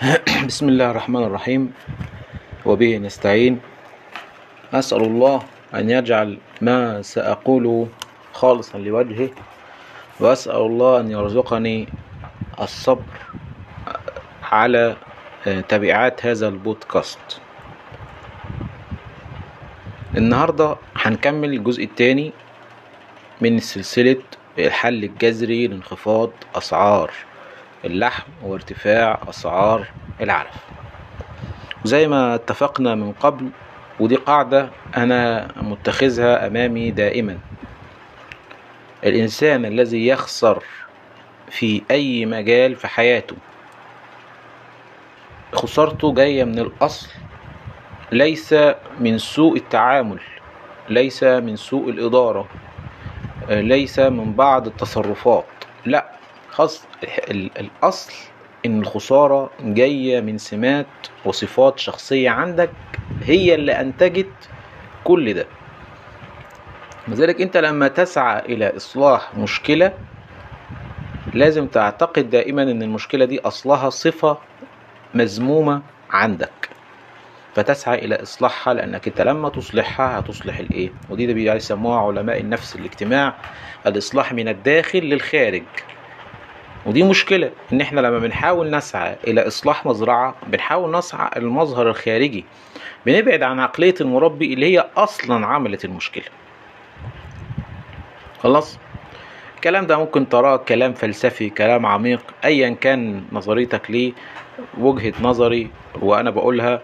بسم الله الرحمن الرحيم وبه نستعين أسأل الله أن يجعل ما سأقول خالصا لوجهه وأسأل الله أن يرزقني الصبر على تبعات هذا البودكاست النهاردة هنكمل الجزء الثاني من سلسلة الحل الجذري لانخفاض أسعار. اللحم وارتفاع أسعار العلف. زي ما اتفقنا من قبل ودي قاعدة أنا متخذها أمامي دائما. الإنسان الذي يخسر في أي مجال في حياته خسارته جاية من الأصل ليس من سوء التعامل ليس من سوء الإدارة ليس من بعض التصرفات لا. خاص الأصل إن الخسارة جاية من سمات وصفات شخصية عندك هي اللي أنتجت كل ده. لذلك أنت لما تسعى إلى إصلاح مشكلة لازم تعتقد دائما إن المشكلة دي أصلها صفة مذمومة عندك. فتسعى إلى إصلاحها لأنك أنت لما تصلحها هتصلح الإيه؟ ودي ده بيسموها علماء النفس الاجتماع الإصلاح من الداخل للخارج. ودي مشكلة إن إحنا لما بنحاول نسعى إلى إصلاح مزرعة بنحاول نسعى المظهر الخارجي بنبعد عن عقلية المربي اللي هي أصلا عملت المشكلة. خلاص؟ الكلام ده ممكن تراه كلام فلسفي كلام عميق أيا كان نظريتك ليه وجهة نظري وأنا بقولها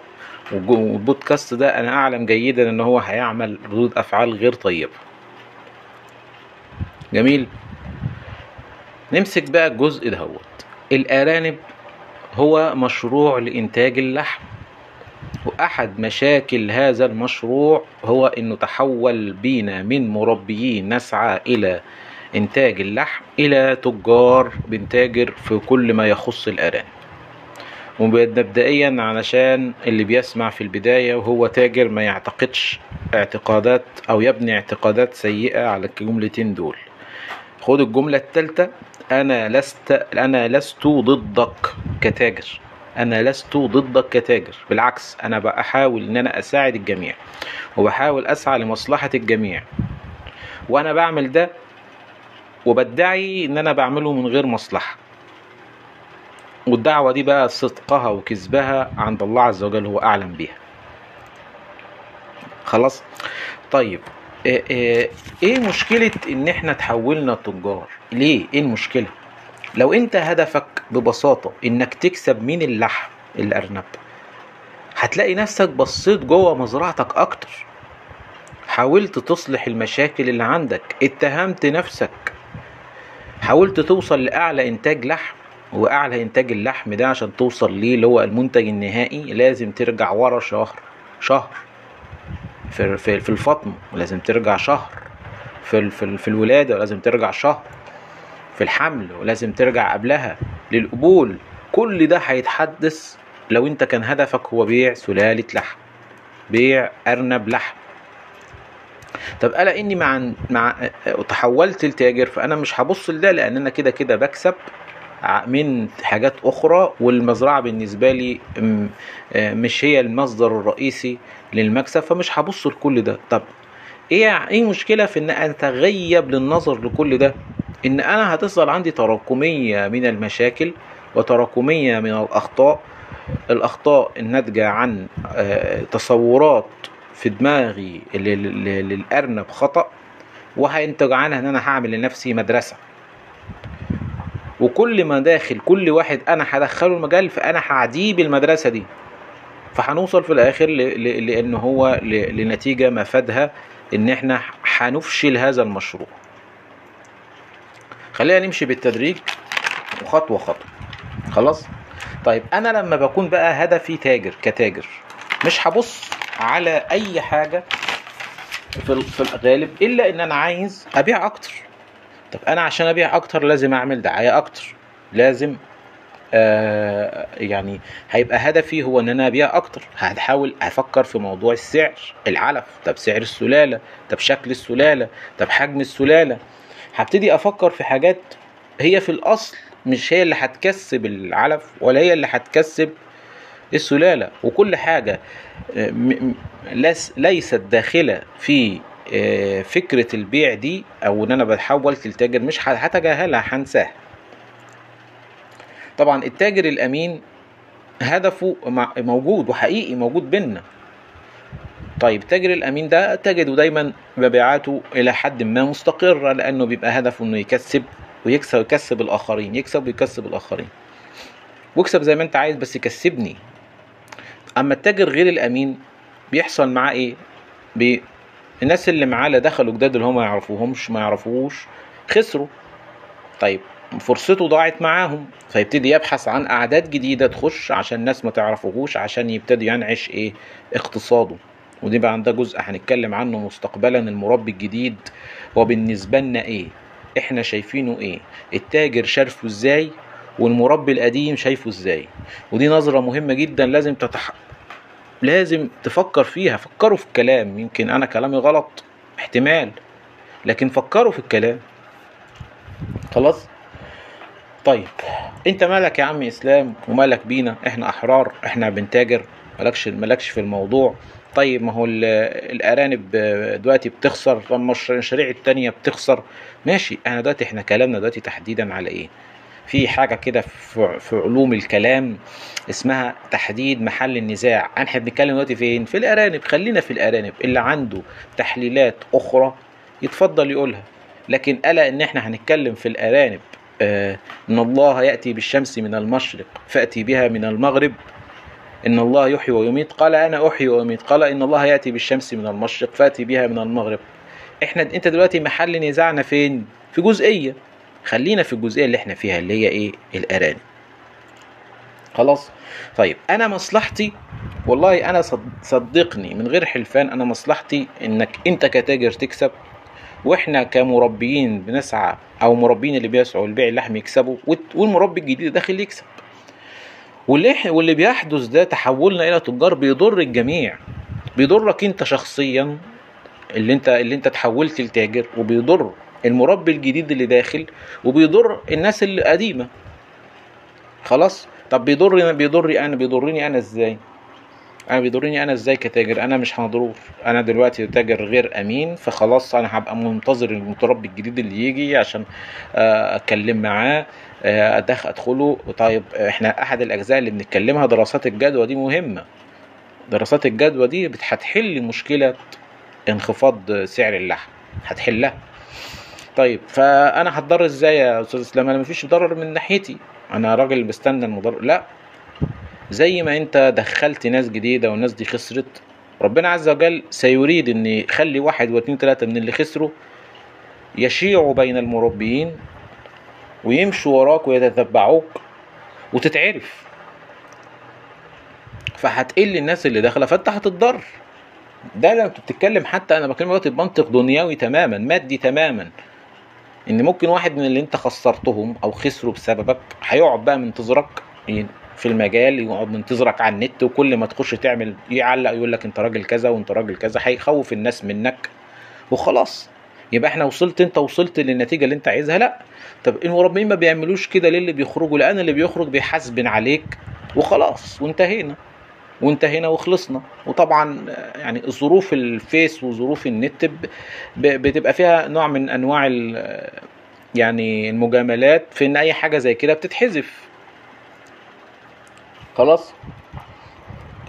والبودكاست ده أنا أعلم جيدا إن هو هيعمل ردود أفعال غير طيبة. جميل؟ نمسك بقى الجزء دهوت الأرانب هو مشروع لإنتاج اللحم وأحد مشاكل هذا المشروع هو إنه تحول بينا من مربيين نسعى إلى إنتاج اللحم إلى تجار بنتاجر في كل ما يخص الأرانب. ومبدئيا علشان اللي بيسمع في البداية وهو تاجر ما يعتقدش اعتقادات أو يبني اعتقادات سيئة على الجملتين دول. خد الجملة التالتة. أنا لست أنا لست ضدك كتاجر. أنا لست ضدك كتاجر. بالعكس أنا بحاول إن أنا أساعد الجميع وبحاول أسعى لمصلحة الجميع. وأنا بعمل ده وبدعي إن أنا بعمله من غير مصلحة. والدعوة دي بقى صدقها وكذبها عند الله عز وجل هو أعلم بيها. خلاص؟ طيب. إيه مشكلة إن إحنا تحولنا تجار؟ ليه؟ إيه المشكلة؟ لو أنت هدفك ببساطة إنك تكسب من اللحم الأرنب هتلاقي نفسك بصيت جوه مزرعتك أكتر. حاولت تصلح المشاكل اللي عندك اتهمت نفسك. حاولت توصل لأعلى إنتاج لحم وأعلى إنتاج اللحم ده عشان توصل ليه اللي هو المنتج النهائي لازم ترجع ورا شهر شهر. في في في الفطم ولازم ترجع شهر. في في, في الولادة ولازم ترجع شهر. في الحمل ولازم ترجع قبلها للقبول. كل ده هيتحدث لو انت كان هدفك هو بيع سلالة لحم بيع أرنب لحم. طب ألا إني مع مع تحولت لتاجر فأنا مش هبص لده لأن أنا كده كده بكسب. من حاجات أخرى والمزرعة بالنسبة لي مش هي المصدر الرئيسي للمكسب فمش هبص لكل ده. طب إيه إيه المشكلة في إن أتغيب للنظر لكل ده؟ إن أنا هتصل عندي تراكمية من المشاكل وتراكمية من الأخطاء. الأخطاء الناتجة عن تصورات في دماغي للأرنب خطأ وهينتج عنها إن أنا هعمل لنفسي مدرسة. وكل ما داخل كل واحد أنا هدخله المجال فأنا هعديه بالمدرسة دي. فهنوصل في الآخر لأن هو لنتيجة مفادها إن إحنا هنفشل هذا المشروع. خلينا نمشي بالتدريج وخطوه خطوة. خلاص؟ طيب أنا لما بكون بقى هدفي تاجر كتاجر مش هبص على أي حاجة في الغالب إلا إن أنا عايز أبيع أكتر. طب أنا عشان أبيع أكتر لازم أعمل دعاية أكتر. لازم آه يعني هيبقى هدفي هو إن أنا أبيع أكتر. هحاول أفكر في موضوع السعر العلف. طب سعر السلالة طب شكل السلالة طب حجم السلالة. هبتدي أفكر في حاجات هي في الأصل مش هي اللي هتكسب العلف ولا هي اللي هتكسب السلالة. وكل حاجة آه، ليست داخلة في آه، فكرة البيع دي أو إن أنا بحول للتاجر مش هتجاهلها هنساها. طبعا التاجر الأمين هدفه موجود وحقيقي موجود بينا طيب التاجر الأمين ده تجده دايما مبيعاته إلى حد ما مستقرة لأنه بيبقى هدفه إنه يكسب ويكسب يكسب الآخرين يكسب ويكسب الآخرين. واكسب زي ما أنت عايز بس يكسبني. أما التاجر غير الأمين بيحصل معاه إيه. الناس اللي معاه دخلوا جداد اللي هم ما يعرفوهمش ما يعرفوهوش. خسروا. طيب فرصته ضاعت معاهم. فيبتدي يبحث عن أعداد جديدة تخش عشان الناس ما تعرفوهوش عشان يبتدي ينعش إيه؟ اقتصاده. ودي بقى ده جزء هنتكلم عنه مستقبلا المربي الجديد. هو بالنسبة لنا إيه؟ إحنا شايفينه إيه؟ التاجر شايفه إزاي؟ والمربي القديم شايفه إزاي؟ ودي نظرة مهمة جدا لازم تتح... لازم تفكر فيها فكروا في الكلام. يمكن أنا كلامي غلط احتمال. لكن فكروا في الكلام. خلاص؟ طيب أنت مالك يا عم إسلام ومالك بينا؟ إحنا أحرار إحنا بنتاجر مالكش مالكش في الموضوع. طيب ما هو ال- الأرانب دلوقتي بتخسر طب المشاريع التانية بتخسر. ماشي إحنا دلوقتي إحنا كلامنا دلوقتي تحديدا على إيه؟ في حاجة كده في في علوم الكلام اسمها تحديد محل النزاع. إحنا بنتكلم دلوقتي فين؟ في الأرانب. خلينا في الأرانب. اللي عنده تحليلات أخرى يتفضل يقولها. لكن ألا إن إحنا هنتكلم في الأرانب آه إن الله يأتي بالشمس من المشرق فأتي بها من المغرب إن الله يحيي ويميت. قال أنا أحيي وأميت. قال إن الله يأتي بالشمس من المشرق فأتي بها من المغرب. إحنا أنت دلوقتي محل نزاعنا فين؟ في جزئية. خلينا في الجزئية اللي إحنا فيها اللي هي إيه؟ الأرانب. خلاص؟ طيب أنا مصلحتي والله أنا صد- صدقني من غير حلفان أنا مصلحتي إنك أنت كتاجر تكسب وإحنا كمربيين بنسعى أو مربين اللي بيسعوا لبيع اللحم يكسبوا والمربي الجديد داخل يكسب. واللي واللي بيحدث ده تحولنا إلى تجار بيضر الجميع. بيضرك أنت شخصيا اللي أنت اللي أنت تحولت لتاجر وبيضر المربي الجديد اللي داخل وبيضر الناس اللي قديمه خلاص؟ طب بيضر بيضري أنا؟ بيضرني أنا إزاي؟ أنا بيضرني أنا إزاي كتاجر؟ أنا مش هضرور أنا دلوقتي تاجر غير أمين فخلاص أنا هبقى منتظر المتربي الجديد اللي يجي عشان آه، أتكلم معاه آه، ادخل أدخله. طيب إحنا أحد الأجزاء اللي بنتكلمها دراسات الجدوى دي مهمة. دراسات الجدوى دي هتحل مشكله انخفاض سعر اللحم. هتحلها. طيب فأنا هتضرر إزاي يا أستاذ إسلام؟ أنا مفيش ضرر من ناحيتي. أنا راجل بستنى المضر لا. زي ما أنت دخلت ناس جديدة والناس دي خسرت ربنا عز وجل سيريد ان يخلي واحد واثنين ثلاثة من اللي خسروا يشيعوا بين المربيين ويمشوا وراك ويتتبعوك وتتعرف. فهتقل الناس اللي داخلة فأنت هتتضر. ده لما بتتكلم حتى أنا بكلم دلوقتي بمنطق دنيوي تماما مادي تماما. إن ممكن واحد من اللي أنت خسرتهم أو خسروا بسببك هيقعد بقى منتظرك في المجال يقعد منتظرك على النت وكل ما تخش تعمل يعلق يقول لك أنت راجل كذا وأنت راجل كذا هيخوف الناس منك. وخلاص. يبقى إحنا وصلت أنت وصلت للنتيجة اللي أنت عايزها. لا. طب المربين ما بيعملوش كده ليه اللي بيخرجوا؟ لأن اللي بيخرج بيحاسبن عليك. وخلاص. وانتهينا. وانتهينا وخلصنا. وطبعا يعني ظروف الفيس وظروف النت بتبقى فيها نوع من أنواع يعني المجاملات في إن أي حاجة زي كده بتتحذف. خلاص؟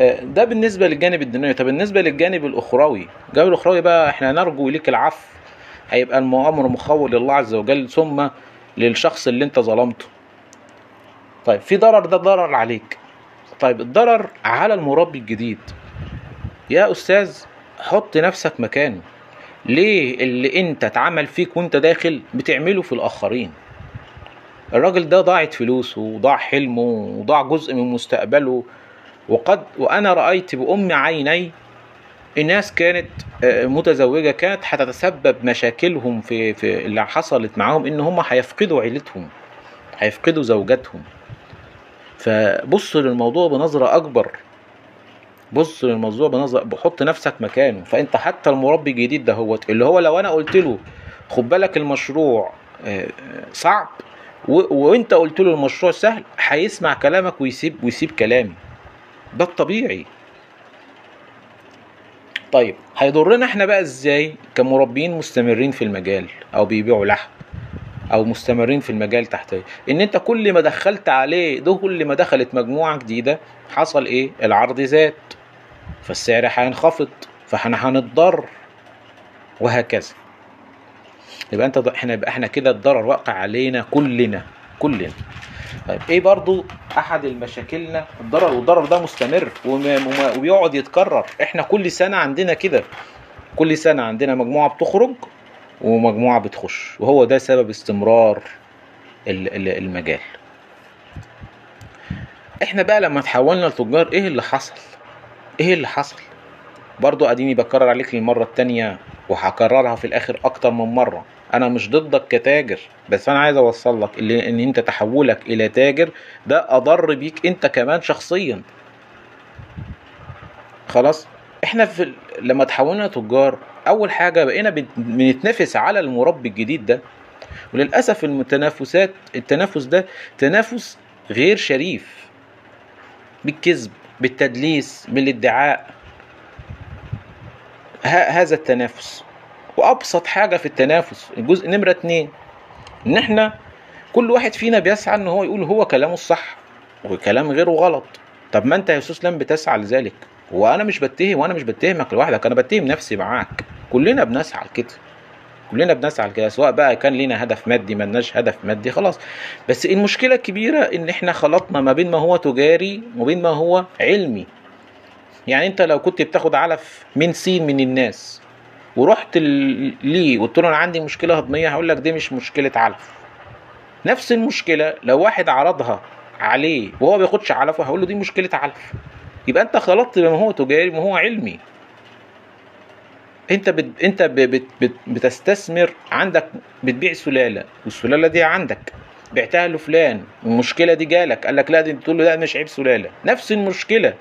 آه، ده بالنسبة للجانب الدنيوي طب بالنسبة للجانب الأخروي الجانب الأخروي بقى إحنا نرجو ليك العفو. هيبقى المؤامر مخول لله عز وجل ثم للشخص اللي أنت ظلمته. طيب في ضرر ده ضرر عليك. طيب الضرر على المربي الجديد. يا أستاذ حط نفسك مكانه. ليه اللي أنت اتعمل فيك وأنت داخل بتعمله في الآخرين؟ الراجل ده ضاعت فلوسه وضاع حلمه وضاع جزء من مستقبله. وقد وأنا رأيت بأم عيني الناس كانت آه، متزوجة كانت هتتسبب مشاكلهم في في اللي حصلت معاهم إن هم هيفقدوا عيلتهم هيفقدوا زوجاتهم. فبص للموضوع بنظرة أكبر. بص للموضوع بنظر بحط نفسك مكانه. فأنت حتى المربي الجديد ده هو اللي هو لو أنا قلت له خد بالك المشروع آه، آه، صعب. وأنت قلت له المشروع سهل هيسمع كلامك ويسيب ويسيب كلامي. ده الطبيعي. طيب هيضرنا إحنا بقى إزاي كمربين مستمرين في المجال أو بيبيعوا لحم؟ أو مستمرين في المجال تحت إن أنت كل ما دخلت عليه ده كل ما دخلت مجموعة جديدة حصل إيه؟ العرض زاد فالسعر هينخفض فإحنا هنتضر وهكذا. يبقى أنت إحنا يبقى إحنا كده الضرر واقع علينا كلنا كلنا. طيب إيه برضو أحد المشاكلنا؟ الضرر والضرر ده مستمر وبيقعد يتكرر. إحنا كل سنة عندنا كده. كل سنة عندنا مجموعة بتخرج ومجموعة بتخش وهو ده سبب استمرار ال- ال- المجال. إحنا بقى لما تحولنا لتجار إيه اللي حصل؟ إيه اللي حصل؟ برضو أديني بكرر عليك للمره التانية وهكررها في الآخر أكتر من مرة. أنا مش ضدك كتاجر بس أنا عايز أوصل لك ان أنت تحولك إلى تاجر ده أضر بيك أنت كمان شخصيا. خلاص؟ إحنا في لما تحولنا تجار أول حاجة بقينا بن- بنتنافس على المربي الجديد ده وللأسف المتنافسات التنافس ده تنافس غير شريف بالكذب بالتدليس بالادعاء. هذا التنافس. وأبسط حاجة في التنافس الجزء نمرة اتنين إن إحنا كل واحد فينا بيسعى إن هو يقول هو كلامه الصح وكلام غيره غلط. طب ما أنت يا أستاذ لم بتسعى لذلك؟ وأنا مش بتهم وأنا مش بتهمك لوحدك أنا بتهم نفسي معاك. كلنا بنسعى لكده. كلنا بنسعى لكده سواء بقى كان لينا هدف مادي ملناش هدف مادي خلاص. بس المشكلة الكبيرة إن إحنا خلطنا ما بين ما هو تجاري وبين ما هو علمي. يعني أنت لو كنت بتاخد علف من سين من الناس ورحت ليه قلت له أنا عندي مشكلة هضمية هقول لك دي مش مشكلة علف. نفس المشكلة لو واحد عرضها عليه وهو بياخدش علف هقول له دي مشكلة علف. يبقى أنت خلطت ما هو تجاري وما هو علمي. انت بت... انت. بت... بت... بتستثمر عندك بتبيع سلالة والسلالة دي عندك. بعتها لفلان المشكلة دي جالك قال لك لا دي تقول له لا مش عيب سلالة. نفس المشكلة.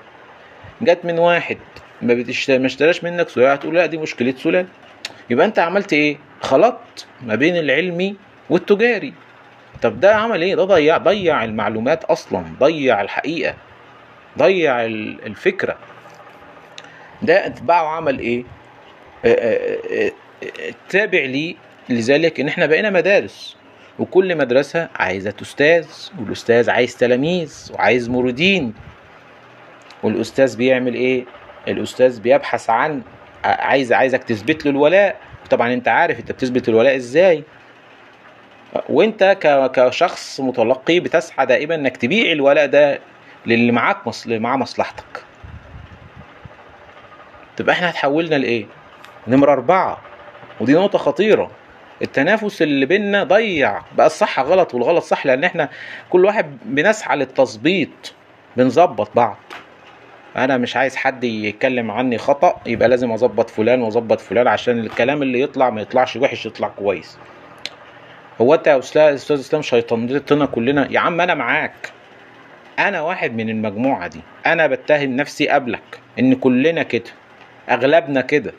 جت من واحد ما بتشت... ما اشتراش منك سلالة هتقول لا دي مشكلة سلالة. يبقى انت عملت إيه؟ خلطت ما بين العلمي والتجاري. طب ده عمل إيه؟ ده ضيع ضيع المعلومات أصلا ضيع الحقيقة ضيع ال- الفكرة. ده اتباعه عمل إيه؟ آه، آه، آه، آه، تابع لي. لذلك إن إحنا بقينا مدارس وكل مدرسة عايزة أستاذ والأستاذ عايز تلاميذ وعايز موردين. والأستاذ بيعمل إيه؟ الأستاذ بيبحث عن عايز عايزك تثبت له الولاء. طبعا أنت عارف أنت بتثبت الولاء إزاي. وأنت كشخص متلقي بتسعى دائما إنك تبيع الولاء ده للي معاك مص... اللي معاه مصلحتك. تبقى إحنا اتحولنا لإيه؟ نمرة أربعة. ودي نقطة خطيرة. التنافس اللي بينا ضيع. بقى الصح غلط والغلط صح لأن إحنا كل واحد بنسعى للتظبيط. بنظبط بعض. أنا مش عايز حد يتكلم عني خطأ يبقى لازم أظبط فلان وأظبط فلان عشان الكلام اللي يطلع ما يطلعش وحش يطلع كويس. هو أنت يا أستاذ إسلام شيطانتنا كلنا. يا عم أنا معاك. أنا واحد من المجموعة دي. أنا بتهم نفسي قبلك إن كلنا كده. أغلبنا كده.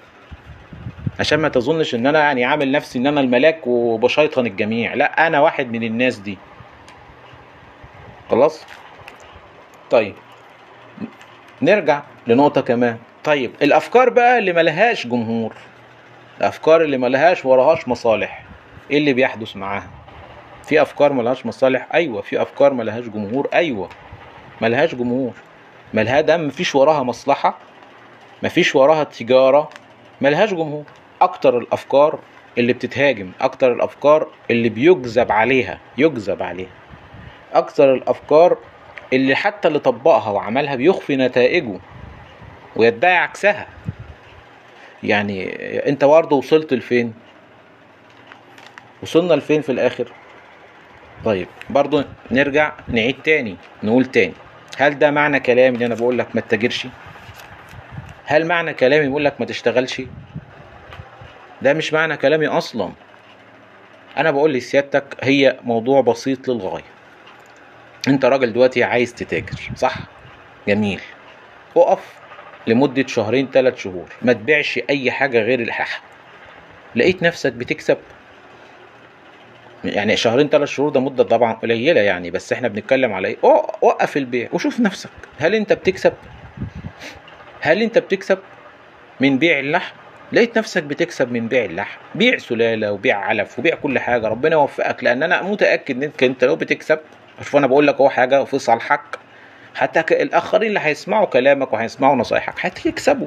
عشان ما تظنش إن أنا يعني عامل نفسي إن أنا الملاك وبشيطن الجميع. لا أنا واحد من الناس دي. خلاص؟ طيب. نرجع لنقطة كمان. طيب الأفكار بقى اللي ملهاش جمهور الأفكار اللي ملهاش وراهاش مصالح إيه اللي بيحدث معاها؟ في أفكار ملهاش مصالح؟ أيوه. في أفكار ملهاش جمهور؟ أيوه. ملهاش جمهور. ملها ده مفيش وراها مصلحة مفيش وراها تجارة ملهاش جمهور. أكتر الأفكار اللي بتتهاجم أكتر الأفكار اللي بيجذب عليها يجذب عليها. أكتر الأفكار اللي حتى اللي طبقها وعملها بيخفي نتائجه ويدعي عكسها. يعني أنت برضه وصلت لفين؟ وصلنا لفين في الآخر؟ طيب برضه نرجع نعيد تاني نقول تاني. هل ده معنى كلامي اللي أنا بقول لك ما تتاجرش؟ هل معنى كلامي بقول لك ما تشتغلش؟ ده مش معنى كلامي أصلا. أنا بقول لسيادتك هي موضوع بسيط للغاية. أنت راجل دلوقتي عايز تتاجر صح؟ جميل. اقف لمدة شهرين ثلاث شهور. ما تبيعش أي حاجة غير اللحاح لقيت نفسك بتكسب. يعني شهرين ثلاث شهور ده مدة طبعا قليلة يعني بس إحنا بنتكلم على إيه؟ وقف البيع وشوف نفسك. هل أنت بتكسب؟ هل أنت بتكسب من بيع اللحم؟ لقيت نفسك بتكسب من بيع اللحم بيع سلالة وبيع علف وبيع كل حاجة ربنا يوفقك لأن أنا متأكد إن انت لو بتكسب شوف أنا بقول لك أهو حاجة في صالحك حتى الآخرين اللي هيسمعوا كلامك وهيسمعوا نصايحك هتكسبوا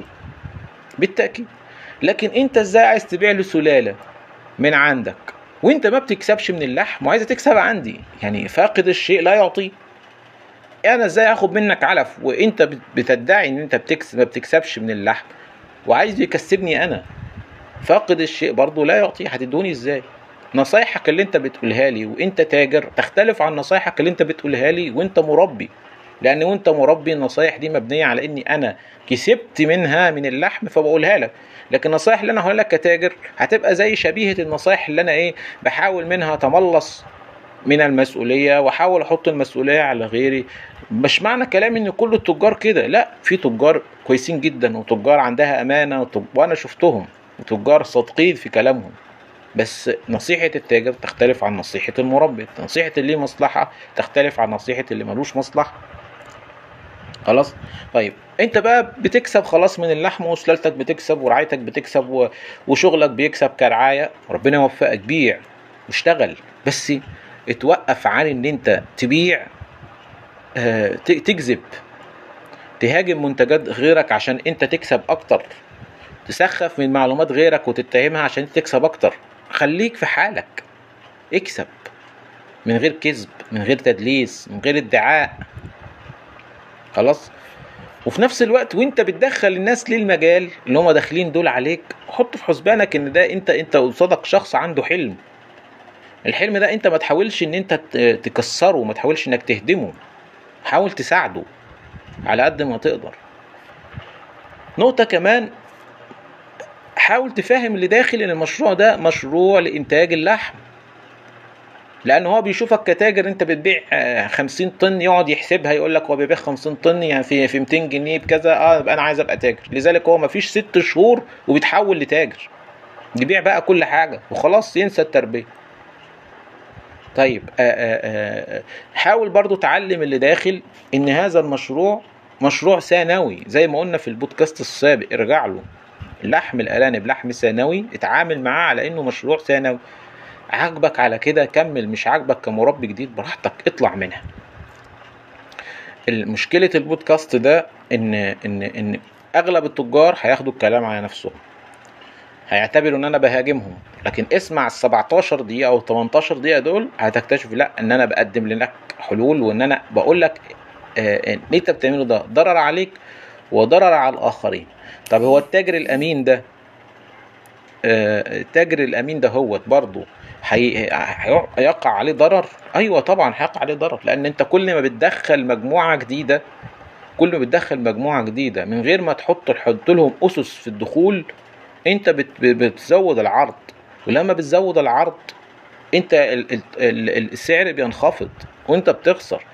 بالتأكيد. لكن أنت إزاي عايز تبيع له سلالة من عندك؟ وأنت ما بتكسبش من اللحم وعايز تكسب عندي يعني فاقد الشيء لا يعطيه أنا إزاي آخد منك علف وأنت بت- بتدعي إن أنت بتكسب ما بتكسبش من اللحم؟ وعايز يكسبني أنا. فاقد الشيء برضه لا يعطيه. هتدوني إزاي؟ نصايحك اللي أنت بتقولها لي وأنت تاجر تختلف عن نصايحك اللي أنت بتقولها لي وأنت مربي. لأن وأنت مربي النصايح دي مبنية على إني أنا كسبت منها من اللحم فبقولها لك. لكن النصايح اللي أنا هقولها لك كتاجر هتبقى زي شبيهة النصايح اللي أنا إيه بحاول منها أتملص. من المسؤولية وأحاول أحط المسؤولية على غيري. مش معنى كلامي إن كل التجار كده. لا في تجار كويسين جدا وتجار عندها أمانة. وأنا شفتهم وتجار صادقين في كلامهم. بس نصيحة التاجر تختلف عن نصيحة المربي. نصيحة اللي مصلحة تختلف عن نصيحة اللي ملوش مصلحة. خلاص؟ طيب أنت بقى بتكسب خلاص من اللحم وسلالتك بتكسب ورعايتك بتكسب. وشغلك بيكسب كرعاية. ربنا يوفقك بيع واشتغل بس اتوقف عن إن أنت تبيع آه، تكذب تهاجم منتجات غيرك عشان أنت تكسب أكتر تسخف من معلومات غيرك وتتهمها عشان تكسب أكتر. خليك في حالك. اكسب. من غير كذب من غير تدليس من غير ادعاء. خلاص؟ وفي نفس الوقت وأنت بتدخل الناس للمجال اللي هم داخلين دول عليك حط في حسبانك إن ده أنت أنت قصادك شخص عنده حلم. الحلم ده انت ما تحاولش ان انت تكسره ما تحاولش انك تهدمه. حاول تساعده على قد ما تقدر. نقطة كمان حاول تفهم اللي داخل ان المشروع ده مشروع لإنتاج اللحم. لأن هو بيشوفك كتاجر انت بتبيع آه، 50 طن يقعد يحسبها يقول لك هو بيبيع 50 طن يعني في في 200 جنيه بكذا آه يبقى أنا عايز أبقى تاجر. لذلك هو مفيش ست شهور وبيتحول لتاجر. يبيع بقى كل حاجة وخلاص ينسى التربية. طيب آه آه آه حاول برضو تعلم اللي داخل إن هذا المشروع مشروع ثانوي زي ما قلنا في البودكاست السابق ارجع له. لحم الارانب لحم ثانوي اتعامل معاه على إنه مشروع ثانوي. عاجبك على كده كمل مش عاجبك كمربي جديد براحتك اطلع منها. مشكلة البودكاست ده إن إن إن أغلب التجار هياخدوا الكلام على نفسهم. هيعتبروا إن أنا بهاجمهم. لكن اسمع ال 17 دقيقة أو 18 دقيقة دول هتكتشف لا إن أنا بقدم لك حلول وإن أنا بقول لك آه، إن أنت بتعمله ده ضرر عليك وضرر على الآخرين. طب هو التاجر الأمين ده آه، التاجر الأمين ده هو برضه هي- هي- هيقع عليه ضرر؟ أيوه طبعا هيقع عليه ضرر لأن أنت كل ما بتدخل مجموعة جديدة كل ما بتدخل مجموعة جديدة من غير ما تحط تحط لهم أسس في الدخول أنت بت بتزود العرض. ولما بتزود العرض انت ال- ال- ال- السعر بينخفض وانت بتخسر.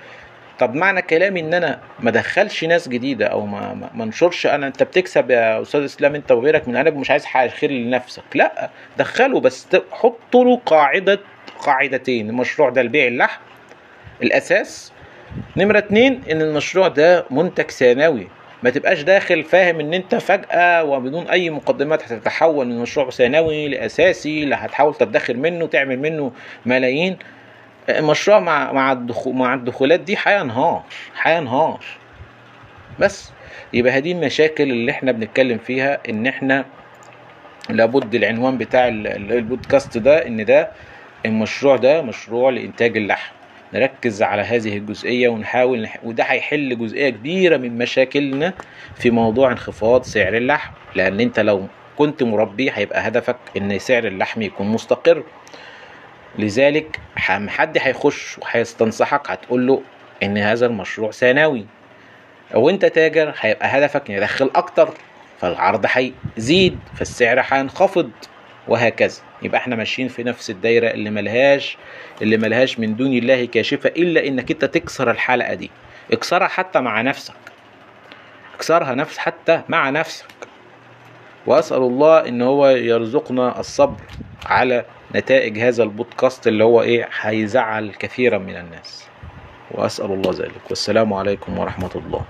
طب معنى كلامي ان أنا ما ادخلش ناس جديدة أو ما ما- انشرش أنا انت بتكسب يا أستاذ إسلام انت وغيرك من أنا مش عايز حاجة خير لنفسك. لا دخله بس حط له قاعدة قاعدتين المشروع ده لبيع اللحم. الأساس نمرة اتنين إن المشروع ده منتج ثانوي. ما تبقاش داخل فاهم إن أنت فجأة وبدون أي مقدمات هتتحول من مشروع ثانوي لأساسي اللي هتحاول تدخر منه تعمل منه ملايين. المشروع مع مع الدخول مع الدخولات دي هينهار هينهار بس يبقى هذه المشاكل اللي إحنا بنتكلم فيها إن إحنا لابد العنوان بتاع ال- ال- البودكاست ده إن ده المشروع ده مشروع لإنتاج اللحم. نركز على هذه الجزئية ونحاول نح... وده هيحل جزئية كبيرة من مشاكلنا في موضوع انخفاض سعر اللحم. لأن أنت لو كنت مربي هيبقى هدفك إن سعر اللحم يكون مستقر. لذلك حد هيخش وهيستنصحك هتقول له إن هذا المشروع ثانوي أو أنت تاجر هيبقى هدفك ان يدخل أكتر فالعرض هيزيد فالسعر هينخفض. وهكذا. يبقى إحنا ماشيين في نفس الدايرة اللي ملهاش اللي ملهاش من دون الله كاشفة إلا إنك أنت تكسر الحلقة دي. اكسرها حتى مع نفسك. اكسرها نفس حتى مع نفسك. وأسأل الله إن هو يرزقنا الصبر على نتائج هذا البودكاست اللي هو إيه هيزعل كثيرا من الناس. وأسأل الله ذلك. والسلام عليكم ورحمة الله.